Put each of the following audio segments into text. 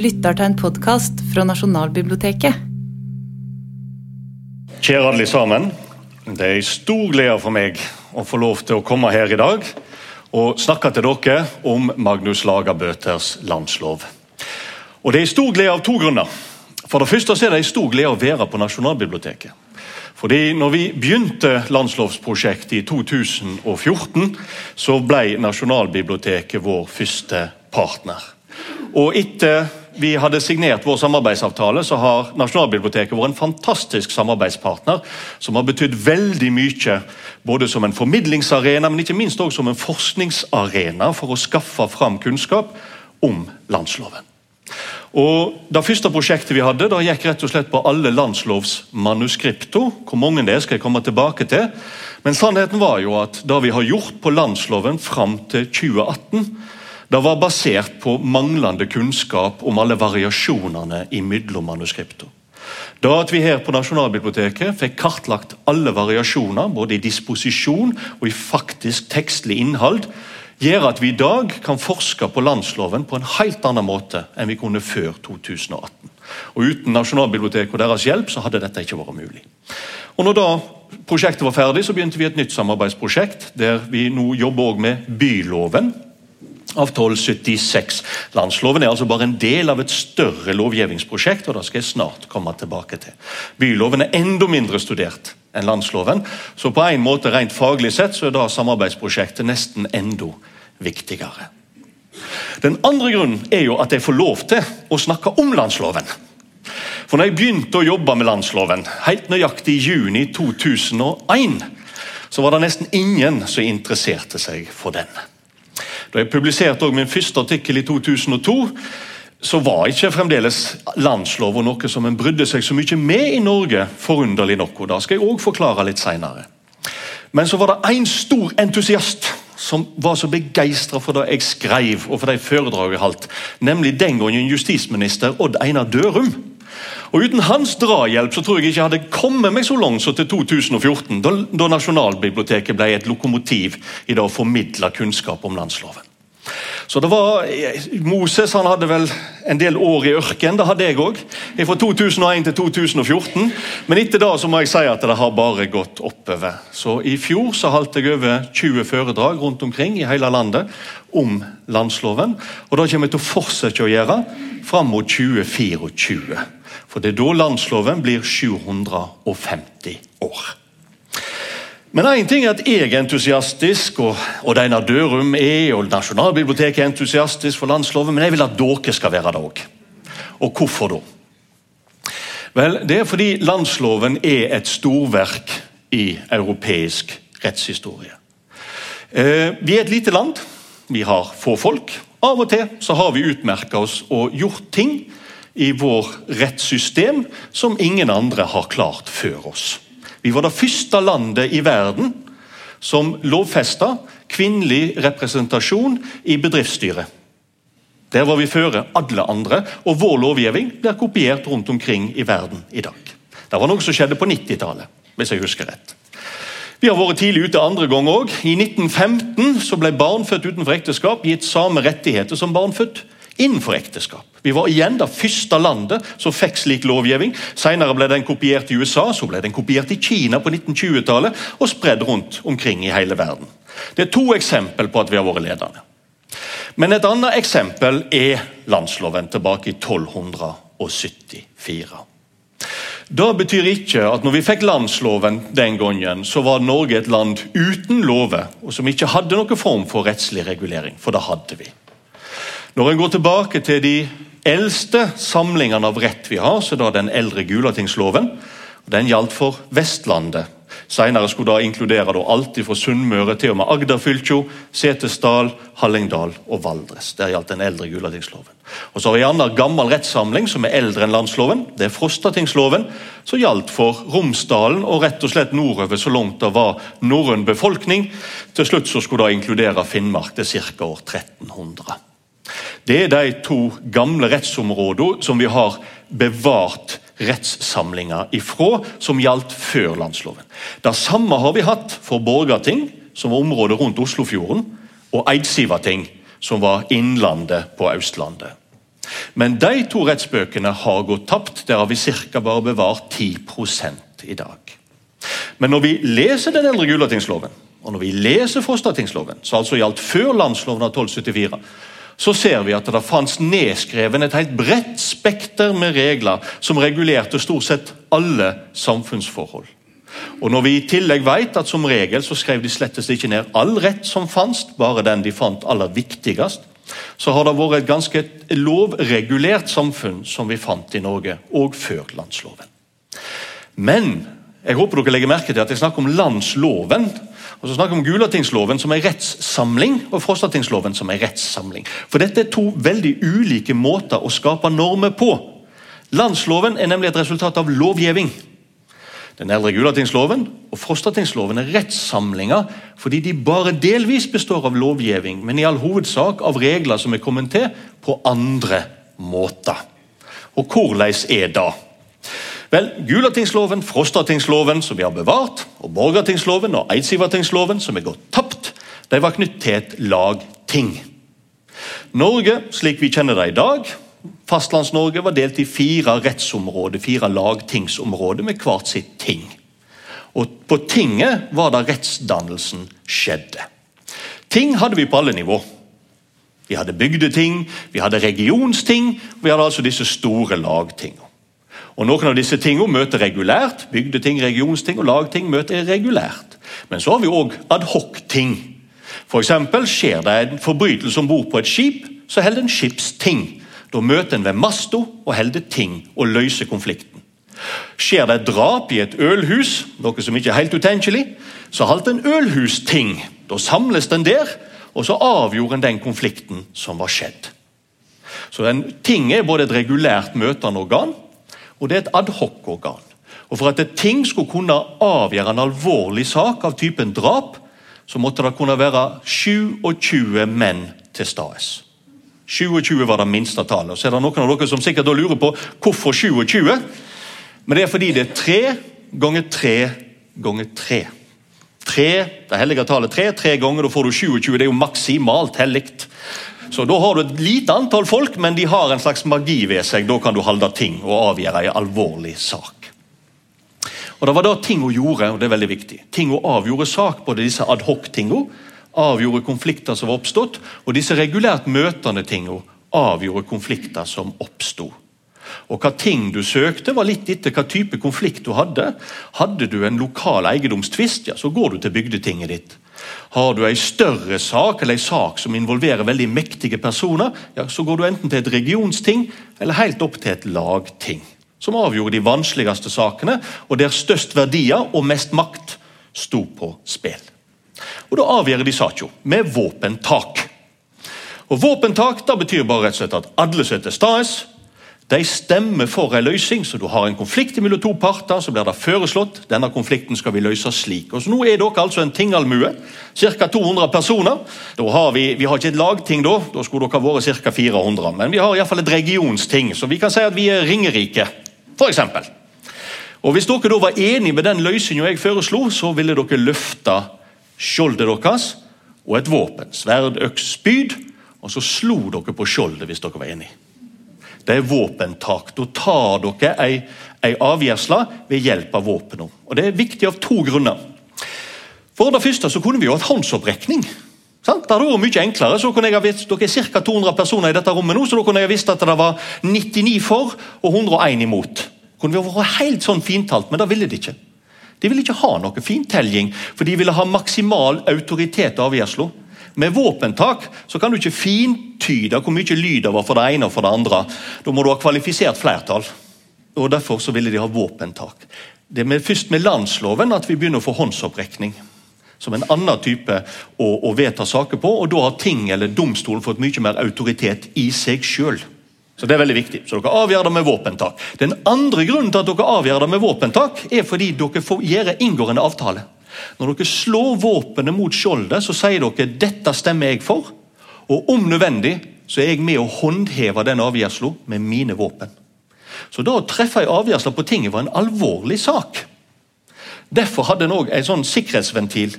lytter til en podkast fra Nasjonalbiblioteket. Kjære alle sammen. Det er en stor glede for meg å få lov til å komme her i dag og snakke til dere om Magnus Lagerbøters landslov. Og Det er en stor glede av to grunner. For det første er det en stor glede å være på Nasjonalbiblioteket. Fordi når vi begynte landslovsprosjektet i 2014, så ble Nasjonalbiblioteket vår første partner. Og etter vi hadde signert vår samarbeidsavtale, så har Nasjonalbiblioteket vært en fantastisk samarbeidspartner som har betydd veldig mye både som en formidlingsarena, men ikke minst også som en forskningsarena for å skaffe fram kunnskap om landsloven. Og Det første prosjektet vi hadde, da gikk rett og slett på alle landslovsmanuskripto. Hvor mange det er, skal jeg komme tilbake til. Men sannheten var jo at det vi har gjort på landsloven fram til 2018, det var basert på manglende kunnskap om alle variasjonene imellom manuskriptene. Da at vi her på Nasjonalbiblioteket fikk kartlagt alle variasjoner, både i disposisjon og i faktisk tekstlig innhold, gjør at vi i dag kan forske på landsloven på en helt annen måte enn vi kunne før 2018. Og Uten Nasjonalbiblioteket og deres hjelp så hadde dette ikke vært mulig. Og når da prosjektet var ferdig, så begynte vi et nytt samarbeidsprosjekt der vi nå jobber også med byloven av 1276. Landsloven er altså bare en del av et større lovgivningsprosjekt, og det skal jeg snart komme tilbake til. Byloven er enda mindre studert enn landsloven, så på en måte rent faglig sett så er da samarbeidsprosjektet nesten enda viktigere. Den andre grunnen er jo at jeg får lov til å snakke om landsloven. For når jeg begynte å jobbe med landsloven, helt nøyaktig i juni 2001, så var det nesten ingen som interesserte seg for den. Da jeg publiserte min første artikkel i 2002, så var ikke fremdeles landslov noe som en brydde seg så mye med i Norge. forunderlig nok, og Det skal jeg også forklare litt senere. Men så var det én stor entusiast som var så begeistra for det jeg skrev og for de foredrag jeg holdt, nemlig den gangen justisminister Odd Einar Dørum. Og Uten hans drahjelp så tror jeg ikke jeg hadde kommet meg så langt som til 2014, da, da Nasjonalbiblioteket ble et lokomotiv i det å formidle kunnskap om landsloven. Så det var, Moses han hadde vel en del år i ørken. Det hadde jeg òg. Fra 2001 til 2014. Men etter det så må jeg si at det har bare gått oppover. Så I fjor så holdt jeg over 20 foredrag rundt omkring i hele landet om landsloven. Og det kommer jeg til å fortsette å gjøre fram mot 2024. For det er da landsloven blir 750 år. Men én ting er at jeg er entusiastisk, og Odd Einar Dørum er, og Nasjonalbiblioteket er entusiastisk for landsloven, men jeg vil at dere skal være det òg. Og hvorfor da? Vel, Det er fordi landsloven er et storverk i europeisk rettshistorie. Eh, vi er et lite land. Vi har få folk. Av og til så har vi utmerka oss og gjort ting i vår rettssystem som ingen andre har klart før oss. Vi var det første landet i verden som lovfesta kvinnelig representasjon i bedriftsstyret. Der var vi føre alle andre, og vår lovgivning blir kopiert rundt omkring i verden i dag. Det var noe som skjedde på 90-tallet, hvis jeg husker rett. Vi har vært tidlig ute andre gang òg. I 1915 så ble barn født utenfor ekteskap gitt samme rettigheter som barn født innenfor ekteskap. Vi var igjen det første landet som fikk slik lovgivning. Senere ble den kopiert i USA, så ble den kopiert i Kina på 1920-tallet og spredd rundt omkring i hele verden. Det er to eksempel på at vi har vært ledende. Men et annet eksempel er landsloven tilbake i 1274. Det betyr ikke at når vi fikk landsloven den gangen, så var Norge et land uten lover, og som ikke hadde noen form for rettslig regulering. For det hadde vi. Når en går tilbake til de eldste samlingene av rett vi har, så er det den eldre Gulatingsloven. Den gjaldt for Vestlandet. Senere skulle da inkludere da alt fra Sunnmøre til og med Agderfylkjo, Setesdal, Hallingdal og Valdres. Der gjaldt den eldre Gulatingsloven. Og så har vi en annen gammel rettssamling som er eldre enn landsloven. Det er Frostatingsloven, som gjaldt for Romsdalen og rett og slett nordover så langt det var norrøn befolkning. Til slutt så skulle det inkludere Finnmark til ca. år 1300. Det er de to gamle rettsområdene som vi har bevart rettssamlinger ifra, som gjaldt før landsloven. Det samme har vi hatt for Borgarting, som var området rundt Oslofjorden, og Eidsivating, som var innlandet på Østlandet. Men de to rettsbøkene har gått tapt. Der har vi ca. bare bevart 10 i dag. Men når vi leser den eldre Gulatingsloven, og når vi leser Frostatingsloven, som altså gjaldt før landsloven av 1274, så ser vi at det fantes nedskreven et helt bredt spekter med regler som regulerte stort sett alle samfunnsforhold. Og Når vi i tillegg vet at som regel så skrev de slettes ikke ned all rett som fantes, bare den de fant aller viktigst, så har det vært et ganske lovregulert samfunn som vi fant i Norge, og før landsloven. Men jeg håper dere legger merke til at jeg snakker om landsloven. Og så snakker vi om Gulatingsloven som er rettssamling, og Frostatingsloven som er rettssamling. For Dette er to veldig ulike måter å skape normer på. Landsloven er nemlig et resultat av lovgivning. Den eldre Gulatingsloven og Frostatingsloven er rettssamlinger fordi de bare delvis består av lovgivning, men i all hovedsak av regler som er kommet til på andre måter. Og hvordan er det? Vel, Gulatingsloven, Frostatingsloven, som vi har bevart, og Borgartingsloven og Eidsivertingsloven, som er gått tapt, de var knyttet til et lagting. Norge, slik vi kjenner det i dag, Fastlands-Norge var delt i fire rettsområder, fire lagtingsområder med hvert sitt ting. Og På tinget var det rettsdannelsen skjedde. Ting hadde vi på alle nivå. Vi hadde bygdeting, vi hadde regionsting, og vi hadde altså disse store lagtingene. Og Noen av disse tingene møter regulært. Bygdeting, regionsting og lagting møter regulært. Men så har vi òg adhoc-ting. F.eks. skjer det en forbrytelse om bord på et skip, så holder en skipsting. Da møter en ved masta og holder ting og løser konflikten. Skjer det et drap i et ølhus, noe som ikke er helt utenkelig, så holder en ølhusting. Da samles den der, og så avgjorde en den konflikten som var skjedd. Så en ting er både et regulært møtende organ og det er et adhoc-organ. Og For at et ting skulle kunne avgjøre en alvorlig sak av typen drap, så måtte det kunne være 27 menn til stede. 27 var det minste tallet. Så er det noen av dere som sikkert lurer på hvorfor 27. Men det er fordi det er tre ganger tre ganger tre. Tre, Det hellige tallet tre, tre ganger, da får du 27. Det er jo maksimalt hellig. Så Da har du et lite antall folk, men de har en slags magi ved seg. Da kan du holde ting og avgjøre en alvorlig sak. Og Det var da ting hun gjorde, og det er veldig viktig. Ting hun avgjorde sak, både disse adhoc-tinga avgjorde konflikter som var oppstått, og disse regulært møtende tinga avgjorde konflikter som oppsto. Og Hva ting du søkte, var litt etter hva type konflikt du hadde. Hadde du en lokal eiendomstvist, ja, så går du til bygdetinget ditt. Har du en større sak eller en sak som involverer veldig mektige personer, ja, så går du enten til et regionsting eller helt opp til et lagting. Som avgjorde de vanskeligste sakene, og der størst verdier og mest makt sto på spill. Og Da avgjør de saka med våpentak. Og Våpentak da betyr bare rett og slett at alle er til stede, de stemmer for en løsning, så du har en konflikt mellom to parter. Så blir det foreslått denne konflikten skal vi løse slik. Og så Nå er dere altså en tingalmue, ca. 200 personer. Har vi, vi har ikke et lagting da, da skulle dere vært ca. 400. Men vi har iallfall et regionsting, så vi kan si at vi er Ringerike, f.eks. Og Hvis dere da var enige med den løsninga jeg foreslo, så ville dere løfte skjoldet deres og et våpen. Sverd, øks, spyd. Og så slo dere på skjoldet hvis dere var enige det er våpentak. Da tar dere ei, ei avgjørsle ved hjelp av våpnene. Og Det er viktig av to grunner. For det første så kunne vi jo hatt håndsopprekning. Sant? Det hadde vært mye enklere. så kunne jeg ha visst, Dere er ca. 200 personer i dette rommet nå, så da kunne jeg ha visst at det var 99 for og 101 imot. Kunne vi vært helt sånn fintalt, men det ville de ikke. De ville ikke ha noe fintelling, for de ville ha maksimal autoritet og avgjørelsen. Med våpentak så kan du ikke fintyde hvor mye lyd det var for det ene og for det andre. Da må du ha kvalifisert flertall. Og Derfor så ville de ha våpentak. Det er først med landsloven at vi begynner å få håndsopprekning. Som en annen type å, å vedta saker på. og Da har ting eller domstolen fått mye mer autoritet i seg sjøl. Så det er veldig viktig. Så dere avgjør det med våpentak. Den andre grunnen til at dere avgjør det med våpentak, er fordi dere får gjøre inngående avtale. Når dere slår våpenet mot skjoldet, så sier dere 'dette stemmer jeg for'. Og om nødvendig så er jeg med å håndheve den avgjørelsen med mine våpen. Så da å treffe en avgjørelse på tinget var en alvorlig sak. Derfor hadde en òg en sånn sikkerhetsventil.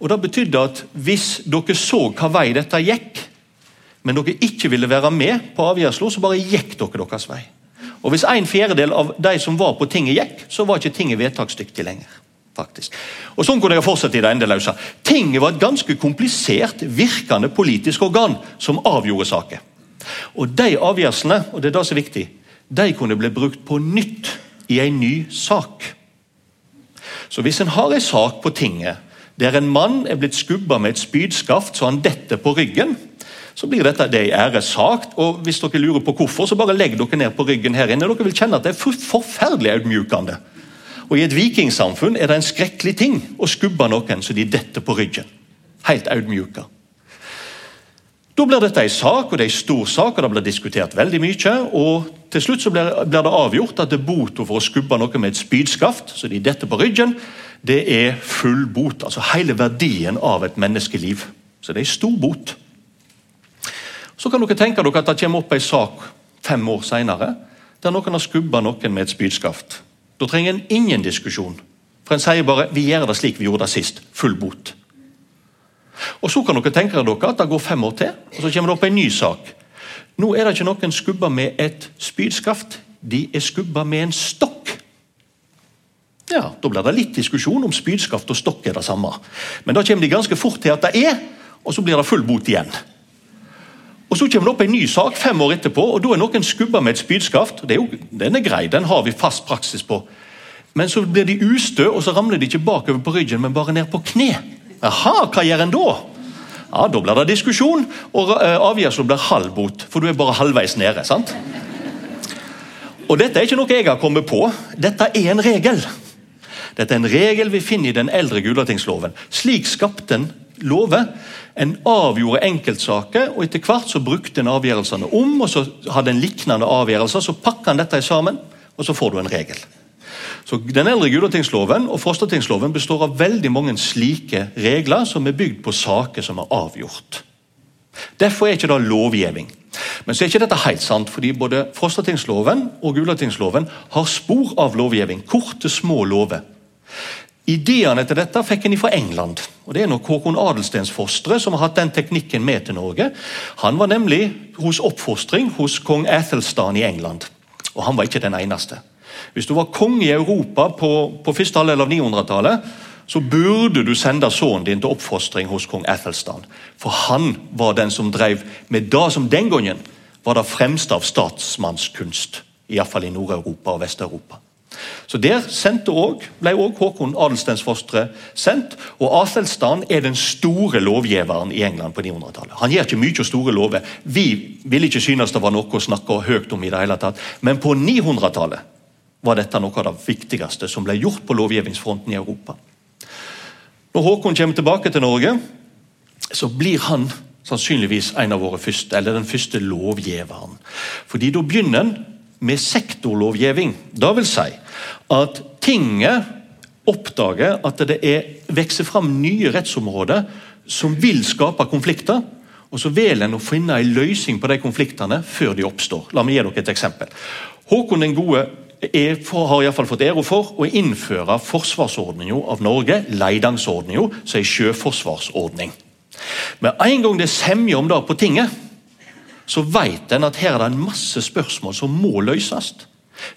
Og Det betydde at hvis dere så hva vei dette gikk, men dere ikke ville være med på avgjørelsen, så bare gikk dere deres vei. Og Hvis en fjerdedel av de som var på tinget gikk, så var ikke tinget vedtaksdyktig lenger. Faktisk. Og Sånn kunne jeg fortsette i det endeløse. Tinget var et ganske komplisert, virkende politisk organ som avgjorde saker. Og De avgjørelsene og det er det som er viktig, de kunne bli brukt på nytt i en ny sak. Så Hvis en har en sak på tinget der en mann er blitt skubba med et spydskaft så han detter på ryggen, så blir dette det i æressak. Og hvis dere lurer på hvorfor, så bare legg dere ned på ryggen her inne. Dere vil kjenne at det er forferdelig audmjukende. Og I et vikingsamfunn er det en skrekkelig ting å skubbe noen så de detter på ryggen. Helt audmjuka. Da blir dette en sak, og det er en stor sak, og det blir diskutert veldig mye. og Til slutt så blir, blir det avgjort at det bota for å skubbe noen med et spydskaft, så de detter på ryggen, det er full bot. Altså hele verdien av et menneskeliv. Så det er en stor bot. Så kan dere tenke dere at det kommer opp en sak fem år senere, der noen har skubba noen med et spydskaft. Da trenger en ingen diskusjon. For en sier bare 'vi gjør det slik vi gjorde det sist'. Full bot. Og Så kan dere tenke dere at det går fem år til, og så kommer det opp en ny sak. Nå er det ikke noen skubba med et spydskaft, de er skubba med en stokk. Ja, Da blir det litt diskusjon om spydskaft og stokk er det samme. Men da kommer de ganske fort til at det er, og så blir det full bot igjen. Og Så kommer det opp en ny sak fem år etterpå, og da er noen skubba med et spydskaft. Det er jo, Den er grei, den har vi fast praksis på. Men så blir de ustø, og så ramler de ikke bakover på ryggen, men bare ned på kne. Aha, hva gjør en da? Ja, Da blir det diskusjon, og uh, avgjørelsen blir halv bot, for du er bare halvveis nede. sant? Og Dette er ikke noe jeg har kommet på, dette er en regel. Dette er en regel vi finner i den eldre Gulatingsloven. Slik skapte en lover. En avgjorde enkeltsaker, og etter hvert så brukte en avgjørelsene om. og Så hadde en liknende avgjørelser, så pakka en dette sammen, og så får du en regel. Så Den eldre Gulatingsloven og fostertingsloven består av veldig mange slike regler som er bygd på saker som er avgjort. Derfor er ikke det lovgivning. Men så er ikke dette helt sant, fordi både Frostatingsloven og Gulatingsloven har spor av lovgivning. Korte, små lover. Ideene til dette fikk en fra England. og Det er nok Håkon Adelstensfostre som har hatt den teknikken med til Norge. Han var nemlig hos oppfostring hos kong Athelstan i England. Og han var ikke den eneste. Hvis du var konge i Europa på, på første halvdel av 900-tallet, så burde du sende sønnen din til oppfostring hos kong Athelstan. For han var den som drev med det som den gangen var det fremste av statsmannskunst. Iallfall i Nord-Europa og Vest-Europa. Så Der også, ble også Håkon Adelstensfostre sendt. og Athelstan er den store lovgiveren i England på 900-tallet. Han gjør ikke mye store lover. Vi ville ikke synes det var noe å snakke høyt om, i det hele tatt. men på 900-tallet var dette noe av det viktigste som ble gjort på lovgivningsfronten i Europa. Når Håkon kommer tilbake til Norge, så blir han sannsynligvis en av våre første, eller den første lovgiveren. Fordi Da begynner en med sektorlovgivning. Det vil si at tinget oppdager at det er, vokser fram nye rettsområder som vil skape konflikter. Og Så velger en å finne en løsning på de konfliktene før de oppstår. La meg gi dere et eksempel. Håkon den gode er, for, har i hvert fall fått ære for å innføre forsvarsordninga av Norge, Leidangsordninga, som er sjøforsvarsordning. Med en gang det er semje om det på tinget, så vet en at her er det en masse spørsmål som må løses.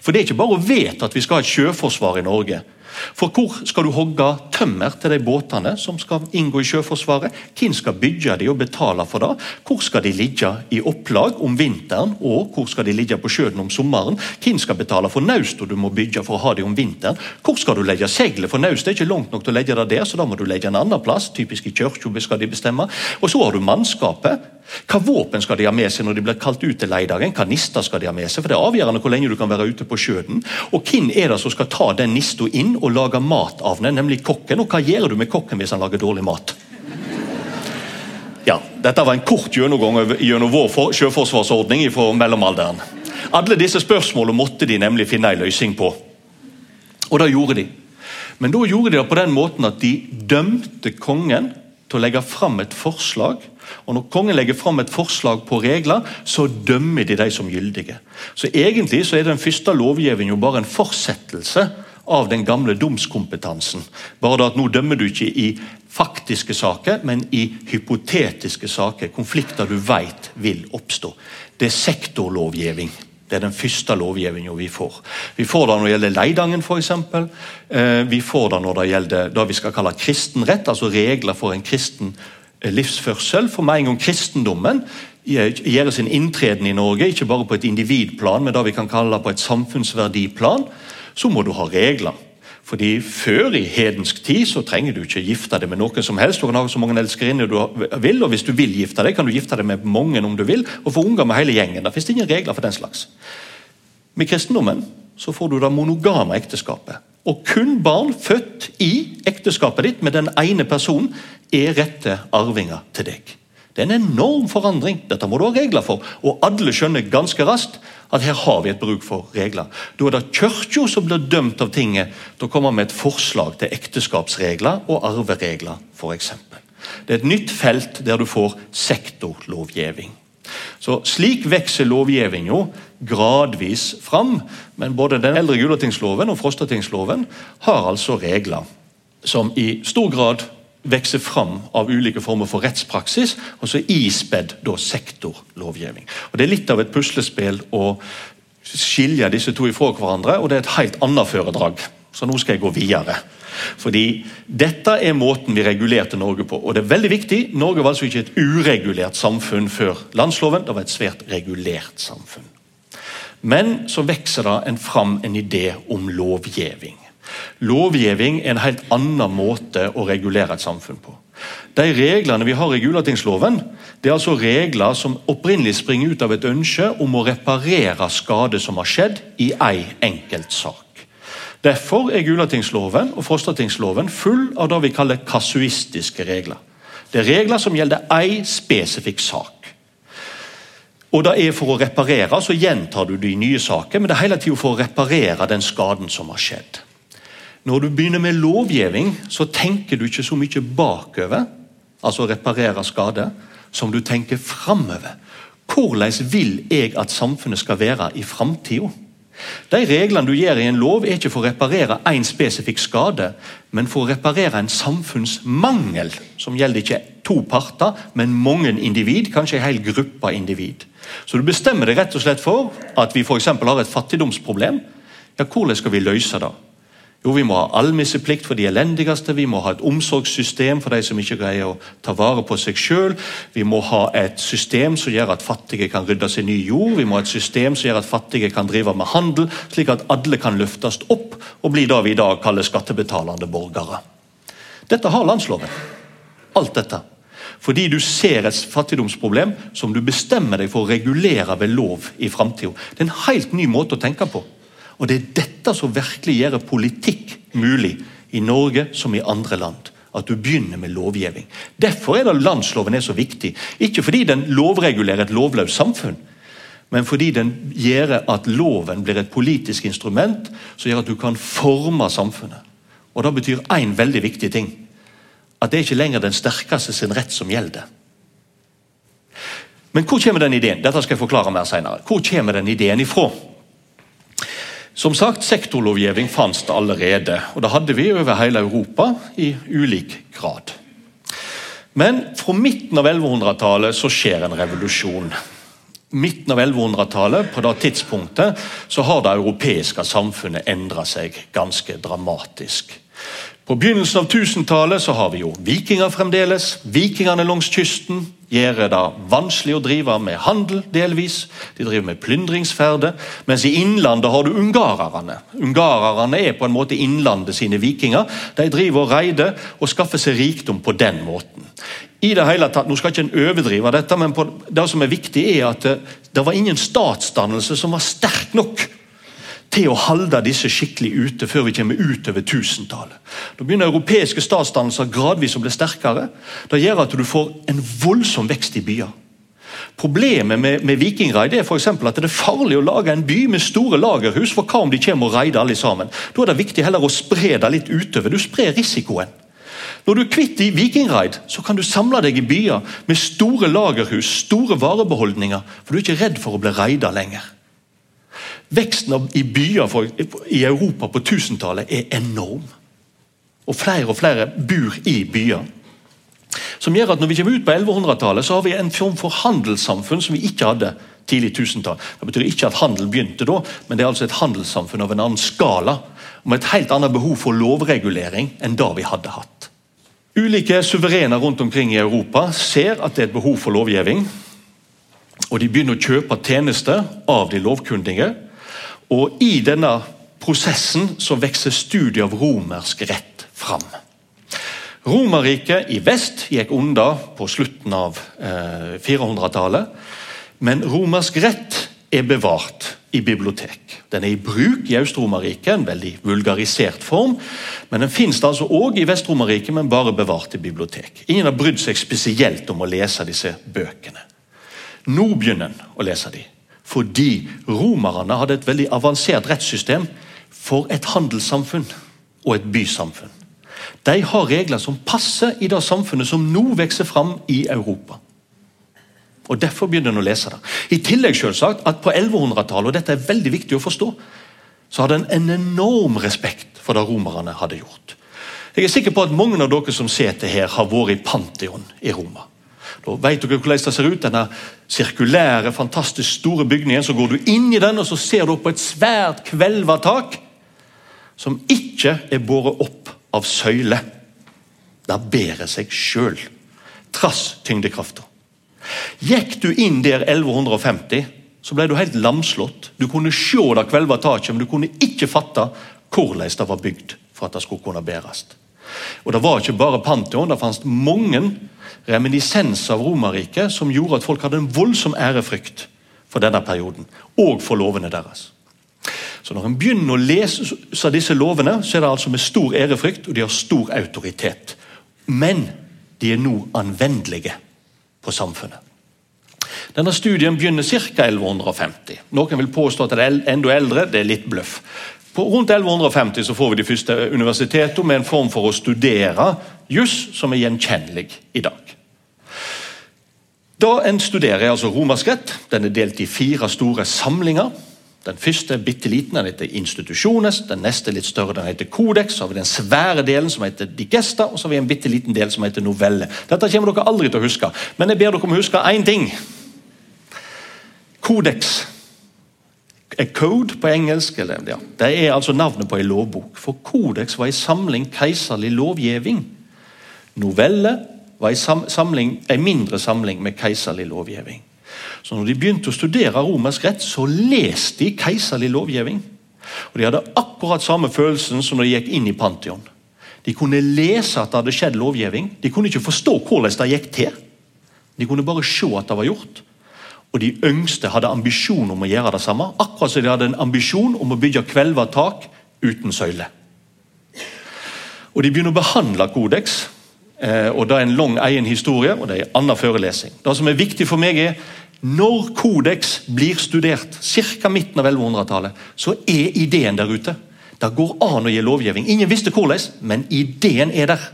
For det er ikke bare å vedta at vi skal ha et sjøforsvar i Norge. For hvor skal du hogge tømmer til de båtene som skal inngå i Sjøforsvaret? Hvem skal bygge de og betale for det? Hvor skal de ligge i opplag om vinteren, og hvor skal de ligge på sjøen om sommeren? Hvem skal betale for naustet du må bygge for å ha de om vinteren? Hvor skal du legge seilet? For naustet er ikke langt nok til å legge det der, så da må du legge en annen plass. Typisk i kirka skal de bestemme. Og så har du mannskapet. Hva våpen skal de ha med seg når de blir kalt ut til leidagen? Hva nister skal de ha med seg? For Det er avgjørende hvor lenge du kan være ute på sjøen. Og hvem er det som skal ta den nista inn og lage mat av den, nemlig kokken? Og hva gjør du med kokken hvis han lager dårlig mat? Ja, Dette var en kort gjennomgang gjennom vår sjøforsvarsordning fra mellomalderen. Alle disse spørsmålene måtte de nemlig finne en løsning på. Og det gjorde de. Men da gjorde de det på den måten at de dømte kongen til å legge fram et forslag. Og Når kongen legger fram et forslag på regler, så dømmer de de som gyldige. Så Egentlig så er den første lovgivningen bare en fortsettelse av den gamle domskompetansen. Bare at Nå dømmer du ikke i faktiske saker, men i hypotetiske saker. Konflikter du vet vil oppstå. Det er sektorlovgivning. Det er den første lovgivningen vi får. Vi får det når det gjelder Leidangen f.eks. Eh, vi får det når det gjelder det vi skal kalle kristenrett, altså regler for en kristen eh, livsførsel. For meg en gang kristendommen gjør sin inntreden i Norge, ikke bare på et individplan, men det vi kan kalle på et samfunnsverdiplan, så må du ha regler. Fordi Før i hedensk tid så trenger du ikke gifte deg med noen som helst. Du kan ha så mange elskerinner du vil, og hvis du vil gifte deg, kan du gifte deg med mange om du vil, og få unger med hele gjengen. Det fins ingen regler for den slags. Med kristendommen så får du det monogame ekteskapet. Og kun barn født i ekteskapet ditt med den ene personen er rette arvinger til deg. Det er en enorm forandring. Dette må du ha regler for. Og alle skjønner ganske raskt at her har vi et bruk for regler. Da er det kirka som blir dømt av tinget til å komme med et forslag til ekteskapsregler og arveregler f.eks. Det er et nytt felt der du får sektorlovgivning. Så Slik vokser lovgivninga gradvis fram, men både den eldre Gulatingsloven og Frostatingsloven har altså regler som i stor grad vokser fram av ulike former for rettspraksis, og så ispedd da sektorlovgivning. Og Det er litt av et puslespill å skilje disse to ifra hverandre, og det er et helt annet foredrag. Så nå skal jeg gå videre. Fordi Dette er måten vi regulerte Norge på. Og det er veldig viktig, Norge var altså ikke et uregulert samfunn før landsloven. Det var et svært regulert samfunn. Men så vokser det en fram en idé om lovgivning. Lovgivning er en helt annen måte å regulere et samfunn på. De reglene vi har i Gulatingsloven, det er altså regler som opprinnelig springer ut av et ønske om å reparere skade som har skjedd i ei enkelt sak. Derfor er Gulatingsloven og Frostatingsloven full av det vi kaller kasuistiske regler. Det er regler som gjelder ei spesifikk sak. Og det er For å reparere så gjentar du de nye saker, men det er hele tida for å reparere den skaden som har skjedd. Når du begynner med lovgivning, så tenker du ikke så mye bakover, altså reparere skade, som du tenker framover. Hvordan vil jeg at samfunnet skal være i framtida? De reglene du gjør i en lov, er ikke for å reparere én spesifikk skade, men for å reparere en samfunnsmangel, som gjelder ikke to parter, men mange individ, kanskje en hel gruppe individ. Så du bestemmer deg rett og slett for at vi for har et fattigdomsproblem. Ja, Hvordan skal vi løse det? Jo, vi må ha almisseplikt for de elendigste, vi må ha et omsorgssystem for de som ikke greier å ta vare på seg sjøl. Vi må ha et system som gjør at fattige kan rydde seg ny jord. Vi må ha et system som gjør at fattige kan drive med handel, slik at alle kan løftes opp og bli det vi i dag kaller skattebetalende borgere. Dette har landsloven. Alt dette. Fordi du ser et fattigdomsproblem som du bestemmer deg for å regulere ved lov i framtida. Det er en helt ny måte å tenke på. Og Det er dette som virkelig gjør politikk mulig i Norge som i andre land. At du begynner med lovgivning. Derfor er det landsloven er så viktig. Ikke fordi den lovregulerer et lovløst samfunn, men fordi den gjør at loven blir et politisk instrument som gjør at du kan forme samfunnet. Og Det betyr én veldig viktig ting. At det er ikke lenger den sterkeste sin rett som gjelder. Men hvor kommer den ideen? Dette skal jeg forklare mer senere. Hvor kommer den ideen ifra? Som sagt, Sektorlovgivning fantes det allerede, og det hadde vi over hele Europa i ulik grad. Men fra midten av 1100-tallet så skjer en revolusjon. Midten av 1100-tallet, på det tidspunktet, så har det europeiske samfunnet endra seg ganske dramatisk. På begynnelsen av 1000-tallet så har vi jo vikinger fremdeles. Vikingene langs kysten gjør det vanskelig å drive med handel, delvis. De driver med plyndringsferder. Mens i innlandet har du ungarerne. Ungarerne er på en måte innlandet sine vikinger. De driver og reider og skaffer seg rikdom på den måten. I det hele tatt, Nå skal ikke en overdrive dette, men det som er viktig er at det, det var ingen statsdannelse som var sterk nok til å holde disse skikkelig ute før vi kommer utover tusentallet. Da begynner europeiske statsdannelser gradvis å bli sterkere. Det gjør at du får en voldsom vekst i byer. Problemet med, med vikingraid er for at det er farlig å lage en by med store lagerhus. for hva om de kommer og reider alle sammen? Da er det viktig heller å spre det litt utover. Du sprer risikoen. Når du er kvitt i vikingraid, så kan du samle deg i byer med store lagerhus, store varebeholdninger, for du er ikke redd for å bli reidet lenger. Veksten i byer for, i Europa på 1000-tallet er enorm. Og Flere og flere bor i byer. Som gjør at når vi kommer ut på 1100-tallet, så har vi en form for handelssamfunn som vi ikke hadde tidlig tusentall. Det betyr ikke at handel begynte da, men det er altså et handelssamfunn av en annen skala. Med et helt annet behov for lovregulering enn da vi hadde hatt. Ulike suverener rundt omkring i Europa ser at det er et behov for lovgivning. Og de begynner å kjøpe tjenester av de lovkundige. Og i denne prosessen så vokser studiet av romersk rett fram. Romerriket i vest gikk unna på slutten av eh, 400-tallet. Men romersk rett er bevart i bibliotek. Den er i bruk i Øst-Romerriket, en veldig vulgarisert form. Men den finnes altså òg i Vest-Romerriket, men bare bevart i bibliotek. Ingen har brydd seg spesielt om å lese disse bøkene. Nå begynner en å lese dem, fordi romerne hadde et veldig avansert rettssystem for et handelssamfunn og et bysamfunn. De har regler som passer i det samfunnet som nå vokser fram i Europa. Og Derfor begynner en å lese det. I tillegg selvsagt, at På 1100-tallet, og dette er veldig viktig å forstå, så hadde en en enorm respekt for det romerne hadde gjort. Jeg er sikker på at mange av dere som sitter her, har vært i Pantheon i Roma. Da vet dere hvordan det ser ut. Denne sirkulære, fantastisk store bygningen. Så går du inn i den, og så ser du på et svært kvelvertak som ikke er båret opp av søyle. Det bærer seg sjøl, trass tyngdekrafta. Gikk du inn der 1150, så ble du helt lamslått. Du kunne se det kvelva taket, men du kunne ikke fatte hvordan det var bygd for at det skulle kunne bæres. Og Det var ikke bare Pantheon, det fantes mange reminiscenser av Romerriket som gjorde at folk hadde en voldsom ærefrykt for denne perioden, og for lovene deres. Så Når en begynner å lese disse lovene, så er det altså med stor ærefrykt, og de har stor autoritet. Men de er nå anvendelige på samfunnet. Denne Studien begynner ca. 1150. Noen vil påstå at det er enda eldre. Det er litt bløff. På rundt 1150 så får vi de første universitetene med en form for å studere juss som er gjenkjennelig i dag. Da En studerer altså romersk rett. Den er delt i fire store samlinger. Den første er bitte liten, den heter institusjones. Den neste litt større, den heter kodeks. Så har vi den svære delen som heter digesta, og så har vi en bitte liten del som heter novelle. Dette kommer dere aldri til å huske, men jeg ber dere om å huske én ting. Codex er code på engelsk. Eller, ja. Det er altså navnet på en lovbok. For Kodeks var en samling keiserlig lovgivning. Novelle var en, samling, en mindre samling med keiserlig lovgivning. Så når de begynte å studere romersk rett, så leste de keiserlig lovgivning. Og De hadde akkurat samme følelsen som når de gikk inn i Pantheon. De kunne lese at det hadde skjedd lovgivning. De kunne ikke forstå hvordan det gikk til. De kunne bare se at det var gjort. Og De yngste hadde ambisjon om å gjøre det samme, akkurat som de hadde en ambisjon om å bygge kvelva tak uten søyle. Og De begynner å behandle kodeks. Eh, og Det er en lang egen historie og det er en annen forelesning. Det som er viktig for meg, er når kodeks blir studert, ca. midten av 1100-tallet, så er ideen der ute. Det går an å gi lovgivning. Ingen visste hvordan, men ideen er der.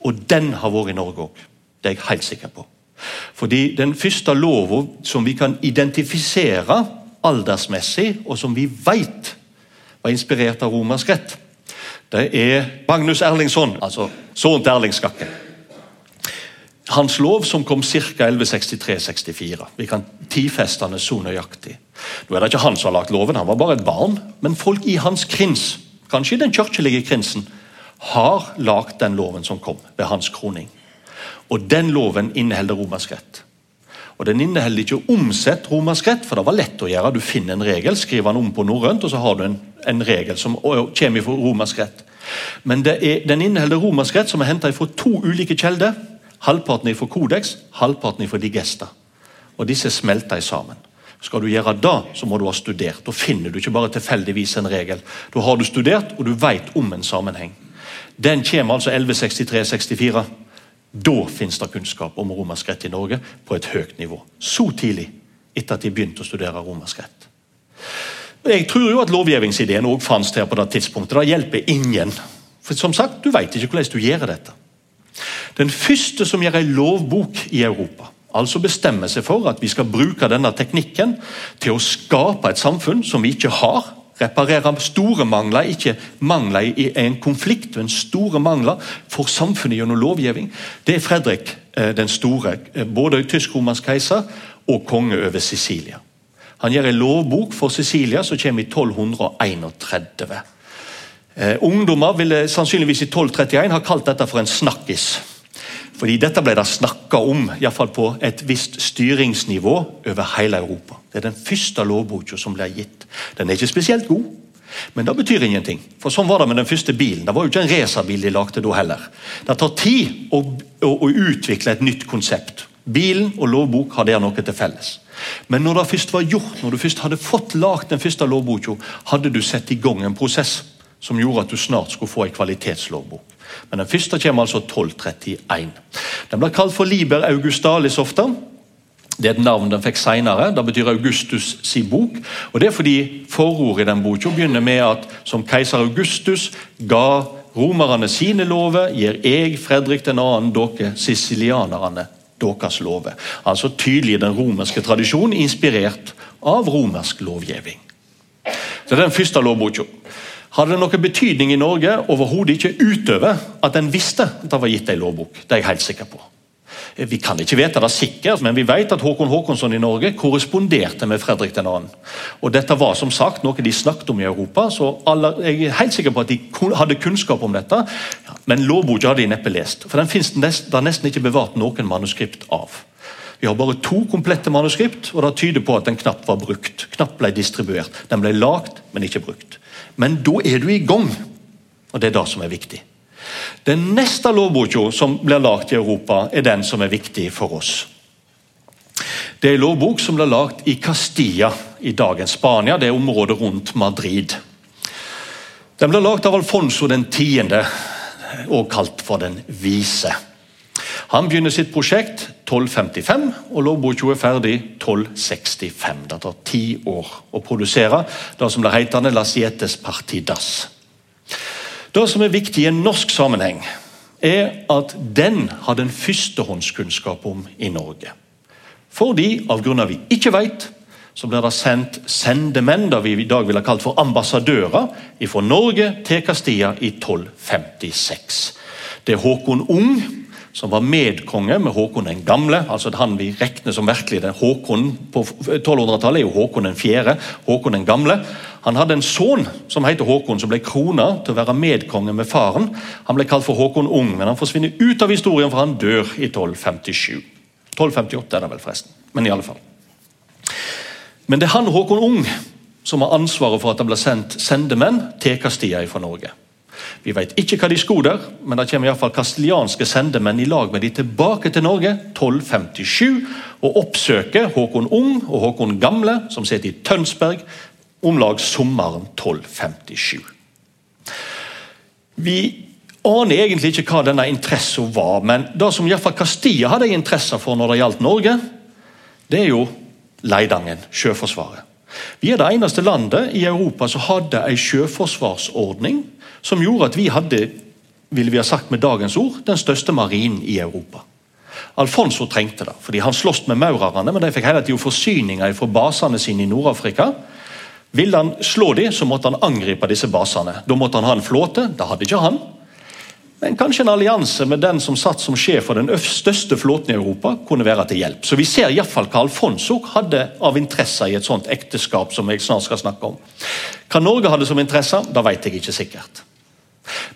Og den har vært i Norge òg. Det er jeg helt sikker på. Fordi Den første lova som vi kan identifisere aldersmessig, og som vi vet var inspirert av romersk rett, det er Magnus Erlingsson, altså sønnen til Erling Skakke. Hans lov som kom ca. 1163-64. Vi kan tidfeste den så nøyaktig. Nå er det ikke han som har lagt loven, han var bare et barn. Men folk i hans krins, kanskje i den kirkelige krinsen, har lagt den loven som kom ved hans kroning. Og den loven inneholder romersk rett. Og Den inneholder ikke omsett romersk rett, for det var lett å gjøre. Du finner en regel, skriver den om på norrønt, og så har du en, en regel som kommer fra romersk rett. Men er, den inneholder romersk rett som er henta fra to ulike kjelder. Halvparten er fra Kodeks, halvparten er fra Digesta. Og Disse smelter sammen. Skal du gjøre det, så må du ha studert. Da finner du ikke bare tilfeldigvis en regel. Da har du studert, og du vet om en sammenheng. Den kommer altså 1163-64. Da finnes det kunnskap om romersk rett i Norge på et høyt nivå. Så tidlig etter at de begynte å studere romersk rett. Jeg tror jo at lovgivningsideen også fantes her på det tidspunktet. Det hjelper ingen. For som sagt, Du vet ikke hvordan du gjør dette. Den første som gjør en lovbok i Europa, altså bestemmer seg for at vi skal bruke denne teknikken til å skape et samfunn som vi ikke har, reparere store mangler, ikke mangler i en konflikt, men store mangler for samfunnet gjennom lovgivning. Det er Fredrik eh, den store, eh, både tysk-romersk keiser og konge over Sicilia. Han gjør en lovbok for Sicilia som kommer i 1231. Eh, ungdommer ville sannsynligvis i 1231 ha kalt dette for en snakkis. Fordi Dette ble det snakka om i fall på et visst styringsnivå over hele Europa. Det er den første lovboka som ble gitt. Den er ikke spesielt god, men det betyr ingenting. For Sånn var det med den første bilen. Det var jo ikke en racerbil de lagde da heller. Det tar tid å, å, å utvikle et nytt konsept. Bilen og lovbok har der noe til felles. Men når det først var gjort, når du først hadde fått lagd den første lovboka, hadde du satt i gang en prosess som gjorde at du snart skulle få en kvalitetslovbok. Men den første kommer altså 1231. Den blir kalt for Liber Augustalis ofte. Det er et navn den fikk senere. Det betyr Augustus si bok. og Det er fordi forordet i den boka begynner med at som keiser Augustus ga romerne sine lover, gir jeg, Fredrik 2., dere sicilianerne deres lover. Altså tydelig den romerske tradisjonen, inspirert av romersk lovgivning. Så Det er den første lovboka. Hadde det noen betydning i Norge? Overhodet ikke, utover at en visste at det var gitt ei lovbok. Det er jeg helt sikker på. Vi kan ikke vite det sikkert, men vi vet at Håkon Håkonsson i Norge korresponderte med Fredrik 2. Og dette var som sagt noe de snakket om i Europa, så alle, jeg er helt sikker på at de hadde kunnskap om dette. Men lovboka hadde de neppe lest, for den fins det nesten ikke bevart noen manuskript av. Vi har bare to komplette manuskript, og det tyder på at den knapt var brukt. Knapt ble distribuert. Den ble lagd, men ikke brukt. Men da er du i gang, og det er det som er viktig. Den neste lovboka som blir lagd i Europa, er den som er viktig for oss. Det er en lovbok som ble lagd i Castilla i dagens Spania. Det er området rundt Madrid. Den ble lagd av Alfonso den 10., og kalt for Den vise. Han begynner sitt prosjekt 1255, og lovboka er ferdig 1265. Det tar ti år å produsere det som blir heter Lasietes Partidas. Det som er viktig i en norsk sammenheng, er at den har den førstehåndskunnskap om i Norge. Fordi, av grunner vi ikke vet, så blir det sendt sendemenn, det vi i dag ville kalt for ambassadører, fra Norge til Castilla i 1256. Det er Håkon Ung som var medkonge med Håkon den gamle. altså Han vi regner som virkelig den Håkon på 1200-tallet, er jo Håkon den fjerde. Håkon den gamle. Han hadde en sønn som heter Håkon, som ble krona til å være medkonge med faren. Han ble kalt for Håkon Ung, men han forsvinner ut av historien, for han dør i 1257. 1258 er det vel, forresten. Men i alle fall. Men det er han Håkon Ung som har ansvaret for at det ble sendt sendemenn til Castilla fra Norge. Vi vet ikke hva de skulle der, men det kommer iallfall kastilianske sendemenn i lag med de tilbake til Norge 1257 og oppsøker Håkon Ung og Håkon Gamle, som sitter i Tønsberg, om lag sommeren 1257. Vi aner egentlig ikke hva denne interessen var, men det som iallfall Kastia hadde interesse for når det gjaldt Norge, det er jo Leidangen, Sjøforsvaret. Vi er det eneste landet i Europa som hadde en sjøforsvarsordning som gjorde at vi hadde ville vi ha sagt med dagens ord, den største marinen i Europa. Alfonso trengte det, fordi han sloss med maurerne, men de fikk hele tiden forsyninger fra basene sine i Nord-Afrika. Ville han slå dem, så måtte han angripe disse basene. Da måtte han ha en flåte. Det hadde ikke han. Men kanskje en allianse med den som satt som sjef for den største flåten i Europa, kunne være til hjelp. Så Vi ser iallfall hva Alfonso hadde av interesser i et sånt ekteskap som jeg snart skal snakke om. Hva Norge hadde som interesser, det vet jeg ikke sikkert.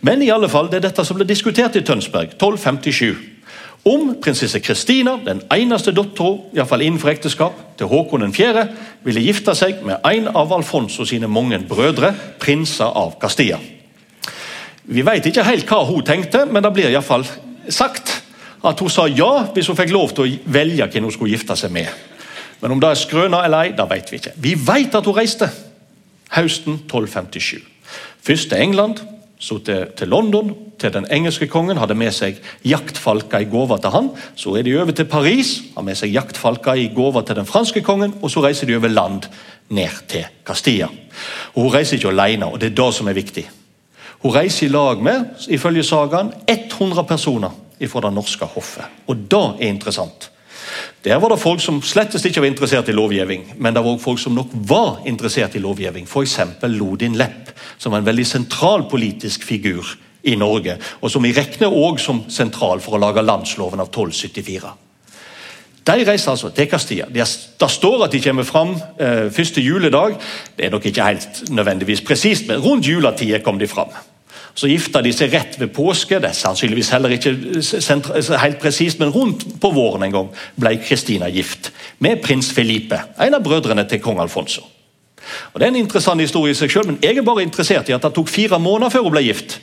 Men i alle fall, det er dette som ble diskutert i Tønsberg 1257. Om prinsesse Kristina, den eneste dattera innenfor ekteskap, til Håkon 4., ville gifte seg med en av Alfonso sine mange brødre, prinser av Castilla. Vi vet ikke helt hva hun tenkte, men det blir iallfall sagt at hun sa ja hvis hun fikk lov til å velge hvem hun skulle gifte seg med. Men om det er skrøna eller ei, det vet vi ikke. Vi vet at hun reiste høsten 1257. Først til England, så til, til, London, til den engelske kongen, hadde med seg jaktfalker i gave til han. Så er de over til Paris, har med seg jaktfalker i gave til den franske kongen. Og så reiser de over land ned til Castilla. Og Hun reiser ikke alene, og det er det som er viktig. Hun reiser i lag med ifølge sagaen, 100 personer fra det norske hoffet. Og det er interessant. Der var det folk som slettest ikke var interessert i lovgivning, men det var også folk som nok var interessert i lovgivning. F.eks. Lodin Lepp, som var en veldig sentral politisk figur i Norge, og som vi regner også som sentral for å lage landsloven av 1274. De reiser altså til Castilla. Det står at de kommer fram eh, første juledag. Det er nok ikke helt nødvendigvis presist, men rundt juletida kom de fram. Så gifta de seg rett ved påske. Det er sannsynligvis heller ikke helt presist, men rundt på våren en gang ble Kristina gift med prins Felipe, en av brødrene til kong Alfonso. Og Det er en interessant historie i seg selv, men jeg er bare interessert i at det tok fire måneder før hun ble gift.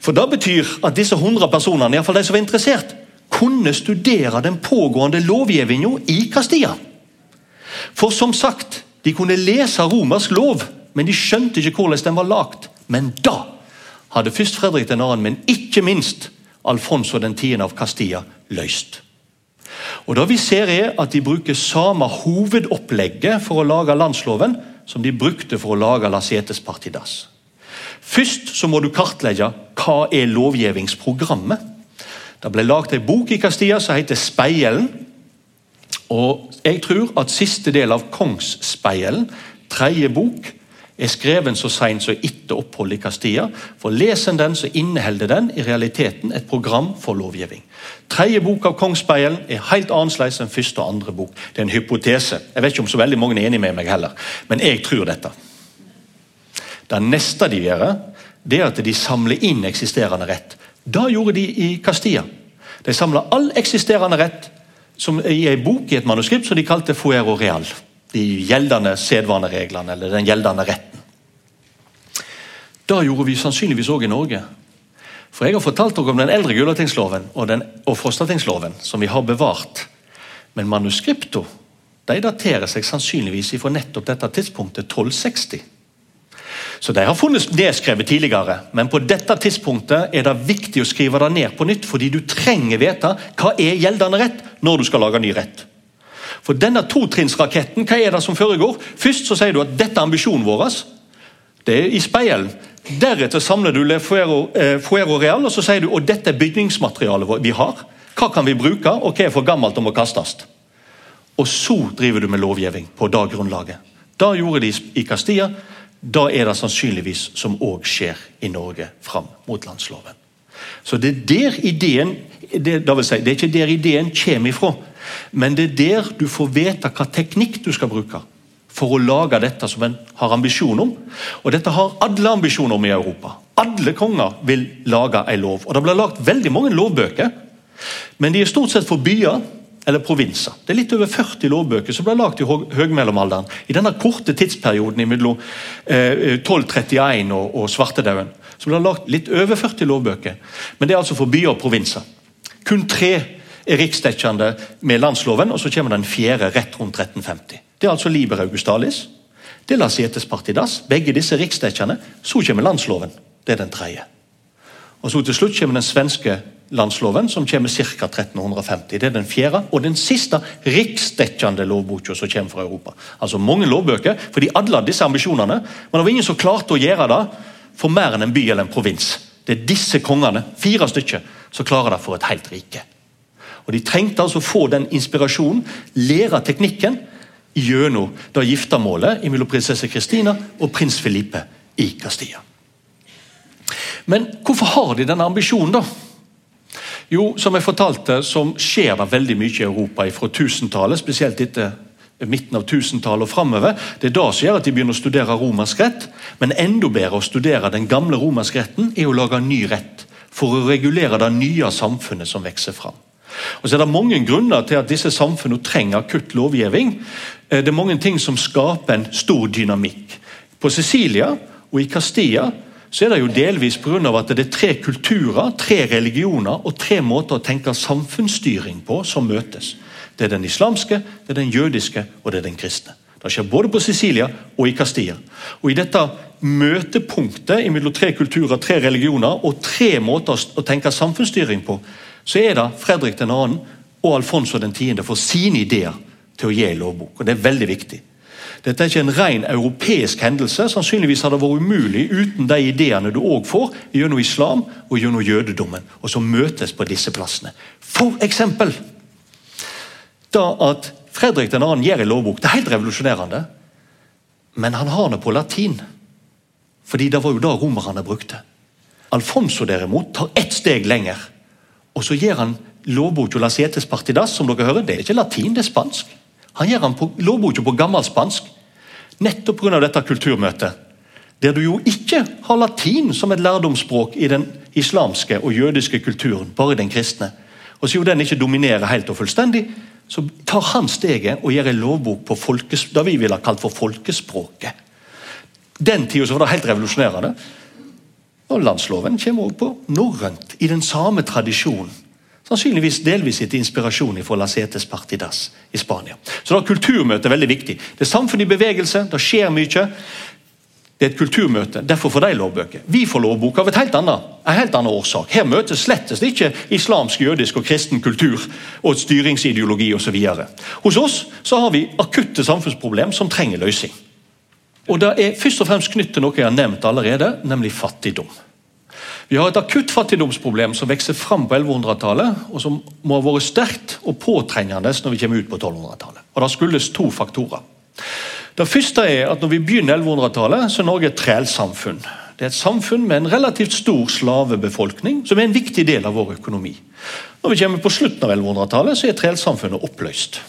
For Det betyr at disse 100 personene, i fall de som var interessert, kunne studere den pågående lovgivninga i Castilla. For som sagt, de kunne lese romersk lov, men de skjønte ikke hvordan den var lagd. Men da hadde først Fredrik 2., men ikke minst Alfonso 10. av Castilla løst. Og da vi ser er at De bruker samme hovedopplegget for å lage landsloven som de brukte for å lage Lasietes Partidas. Først så må du kartlegge hva er lovgivningsprogrammet. Det ble laget en bok i Castilla som heter Speilen. Og Jeg tror at siste del av Kongsspeilen, tredje bok, er skreven så seint som etter oppholdet i Castilla. For Leser den, så inneholder den i realiteten et program for lovgivning. Tredje bok av Kongsspeilen er helt annerledes enn første og andre bok. Det er en hypotese. Jeg vet ikke om så veldig mange er enig med meg heller, men jeg tror dette. Det neste de gjør, det er at de samler inn eksisterende rett. Da gjorde de i Castilla. De samla all eksisterende rett i ei bok i et manuskript som de kalte Fuero Real. De gjeldende sedvanereglene eller den gjeldende retten. Det gjorde vi sannsynligvis òg i Norge. For Jeg har fortalt dere om den eldre Gulatingsloven og, den, og Frostatingsloven, som vi har bevart. Men manuskriptene daterer seg sannsynligvis fra nettopp dette tidspunktet 1260. Så De har funnet nedskrevet tidligere, men på dette tidspunktet er det viktig å skrive det ned på nytt, fordi du trenger vite hva er gjeldende rett når du skal lage ny rett. For denne totrinnsraketten, hva er det som foregår? Først så sier du at dette er ambisjonen vår. Det er i speilen. Deretter samler du Le Fuero, eh, Fuero Real og så sier du og dette er bygningsmaterialet vi har. Hva kan vi bruke, og hva er for gammelt og må kastes? Og så driver du med lovgivning på det grunnlaget. Det gjorde de i Castilla. Da er det sannsynligvis som òg skjer i Norge fram mot landsloven. Så Det er der ideen det, det, si, det er ikke der ideen kommer ifra, men det er der du får vite hva teknikk du skal bruke for å lage dette som en har ambisjon om. Og Dette har alle ambisjoner om i Europa. Alle konger vil lage en lov. Og Det blir lagd veldig mange lovbøker, men de er stort sett for byer eller provinser. Det er litt over 40 lovbøker som ble lagd i høgmellomalderen. I denne korte tidsperioden mellom eh, 1231 og, og svartedauden. Så ble lagd litt over 40 lovbøker. Men det er altså for byer og provinser. Kun tre er riksdekkende med landsloven, og så kommer den fjerde rett rundt 1350. Det er altså Liber Augustalis. Det er Lasietes Partidas. Begge disse riksdekkende. Så kommer landsloven. Det er den tredje. Og så Til slutt kommer den svenske landsloven, som kommer ca. 1350. Det er den fjerde og den siste riksdekkende lovboka som kommer fra Europa. Altså Mange lovbøker, for de hadde disse ambisjonene, men det var ingen som klarte å gjøre det for mer enn en by eller en provins. Det er disse kongene, fire stykker, som klarer det for et helt rike. Og De trengte altså å få den inspirasjonen, lære teknikken, gjennom da giftermålet mellom prinsesse Kristina og prins Filipe i Castilla. Men hvorfor har de denne ambisjonen, da? Jo, som jeg fortalte, som skjer det veldig mye i Europa fra 1000-tallet, spesielt etter midten av 1000-tallet og framover. Det er da som gjør at de begynner å studere romersk rett. Men enda bedre å studere den gamle romerske retten er å lage en ny rett for å regulere det nye samfunnet som vokser fram. Og så er Det mange grunner til at disse samfunnene trenger akutt lovgivning. Eh, det er mange ting som skaper en stor dynamikk. På Sicilia og i Castilla så er det jo delvis pga. at det er tre kulturer, tre religioner og tre måter å tenke samfunnsstyring på som møtes. Det er den islamske, det er den jødiske og det er den kristne. Det skjer både på Sicilia og i Castilla. Og I dette møtepunktet mellom tre kulturer, tre religioner og tre måter å tenke samfunnsstyring på, så er det Fredrik 2. og Alfonso 10. for sine ideer til å gi lovbok. Og Det er veldig viktig. Dette er ikke en ren europeisk hendelse. Sannsynligvis har det vært umulig uten de ideene du òg får gjennom islam og gjennom jødedommen, og som møtes på disse plassene. For eksempel da at Fredrik 2. gjør en lovbok. Det er helt revolusjonerende. Men han har det på latin. Fordi det var jo da romerne brukte. Alfonso derimot tar ett steg lenger. Og så gjør han lovboka La Cetes Partidas, som dere hører. Det er ikke latin, det er spansk. Han gjør han på lovboka på gammelspansk, Nettopp pga. dette kulturmøtet. Der du jo ikke har latin som et lærdomsspråk i den islamske og jødiske kulturen, bare den kristne. Og Siden den ikke dominerer helt og fullstendig, så tar han steget og gjør en lovbok på folkes, det vi ville ha kalt for folkespråket. Den tida var det helt revolusjonerende. Og Landsloven kommer også på norrønt, i den samme tradisjonen. Sannsynligvis delvis etter inspirasjon fra Lacetes Partidas i Spania. Så da er kulturmøtet veldig viktig. Det er samfunn i bevegelse, det skjer mye. Det er et kulturmøte, derfor får de lovbøker. Vi får lovbok av et helt annet, en helt annen årsak. Her møtes slettes ikke islamsk, jødisk og kristen kultur og styringsideologi osv. Hos oss så har vi akutte samfunnsproblem som trenger løsning. Og Det er først og fremst knyttet til noe jeg har nevnt allerede, nemlig fattigdom. Vi har et akutt fattigdomsproblem som vokser fram på 1100-tallet, og som må ha vært sterkt og påtrengende når vi kommer ut på 1200-tallet. Og Det skyldes to faktorer. Det første er at når vi begynner 1100-tallet, så er Norge et trælsamfunn. Det er et samfunn med en relativt stor slavebefolkning, som er en viktig del av vår økonomi. Når vi kommer på slutten av 1100-tallet, så er trælsamfunnet oppløst.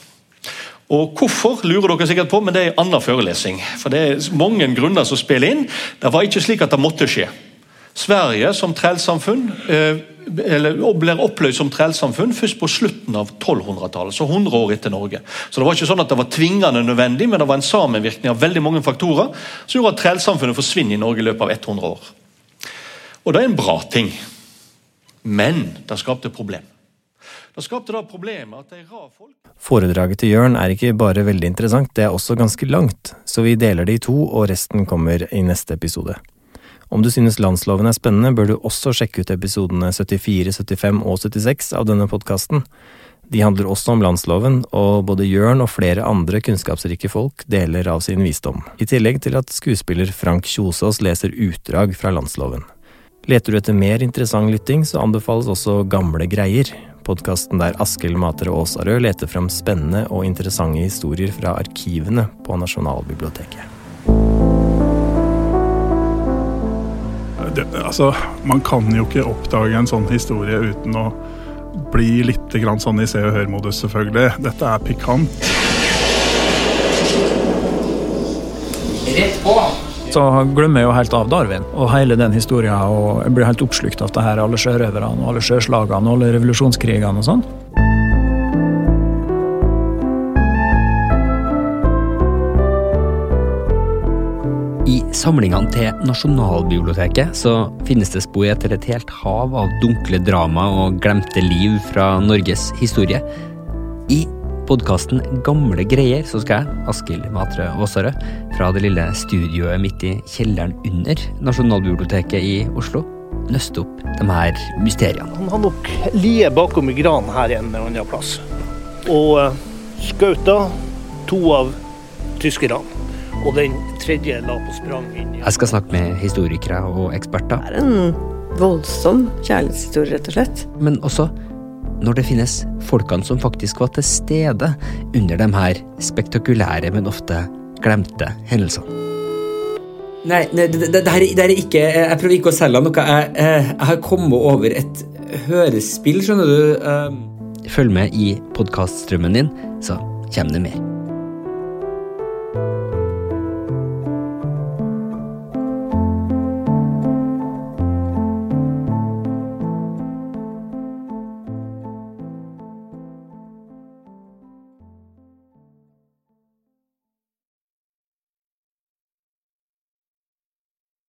Og Hvorfor lurer dere sikkert på, men det er en annen forelesning. For Det er mange grunner som spiller inn. Det var ikke slik at det måtte skje. Sverige som trellsamfunn eller blir oppløst som trellsamfunn først på slutten av 1200-tallet, så 100 år etter Norge. Så Det var ikke sånn at det var tvingende nødvendig, men det var en sammenvirkning av veldig mange faktorer som gjorde at trellsamfunnet forsvinner i Norge i løpet av 100 år. Og Det er en bra ting, men det skapte problem. Det skapte da problemet at de rar folk Foredraget til Jørn er ikke bare veldig interessant, det er også ganske langt, så vi deler det i to, og resten kommer i neste episode. Om du synes landsloven er spennende, bør du også sjekke ut episodene 74, 75 og 76 av denne podkasten. De handler også om landsloven, og både Jørn og flere andre kunnskapsrike folk deler av sin visdom, i tillegg til at skuespiller Frank Kjosås leser utdrag fra landsloven. Leter du etter mer interessant lytting, så anbefales også Gamle greier, podkasten der Askild Matre Aasarød leter fram spennende og interessante historier fra arkivene på Nasjonalbiblioteket. Det, altså, man kan jo ikke oppdage en sånn historie uten å bli litt grann sånn i Se og Hør-modus, selvfølgelig. Dette er pikant. Rett på! Så glemmer jeg jo helt av Darwin og hele den historien. og jeg blir helt oppslukt av det her, alle sjørøverne og alle sjøslagene og alle revolusjonskrigene og sånn. I samlingene til Nasjonalbiblioteket så finnes det spor etter et helt hav av dunkle drama og glemte liv fra Norges historie. I podkasten Gamle greier så skal jeg, Askild Matre Aasarød, fra det lille studioet midt i kjelleren under Nasjonalbiblioteket i Oslo, nøste opp de her mysteriene. Han har nok lie bakom i granen her en eller annen plass. Og skauta to av tyskerne. Og den tredje la på sprang inn i Jeg skal snakke med historikere og eksperter. Det er en voldsom kjærlighetshistorie, rett og slett. Men også når det finnes folkene som faktisk var til stede under de her spektakulære, men ofte glemte hendelsene. Nei, nei det, det, det, her, det, her, er ikke Jeg prøver ikke å selge noe. Jeg, jeg, jeg har kommet over et hørespill, skjønner du. Følg med i podkaststrømmen din, så kommer det mer.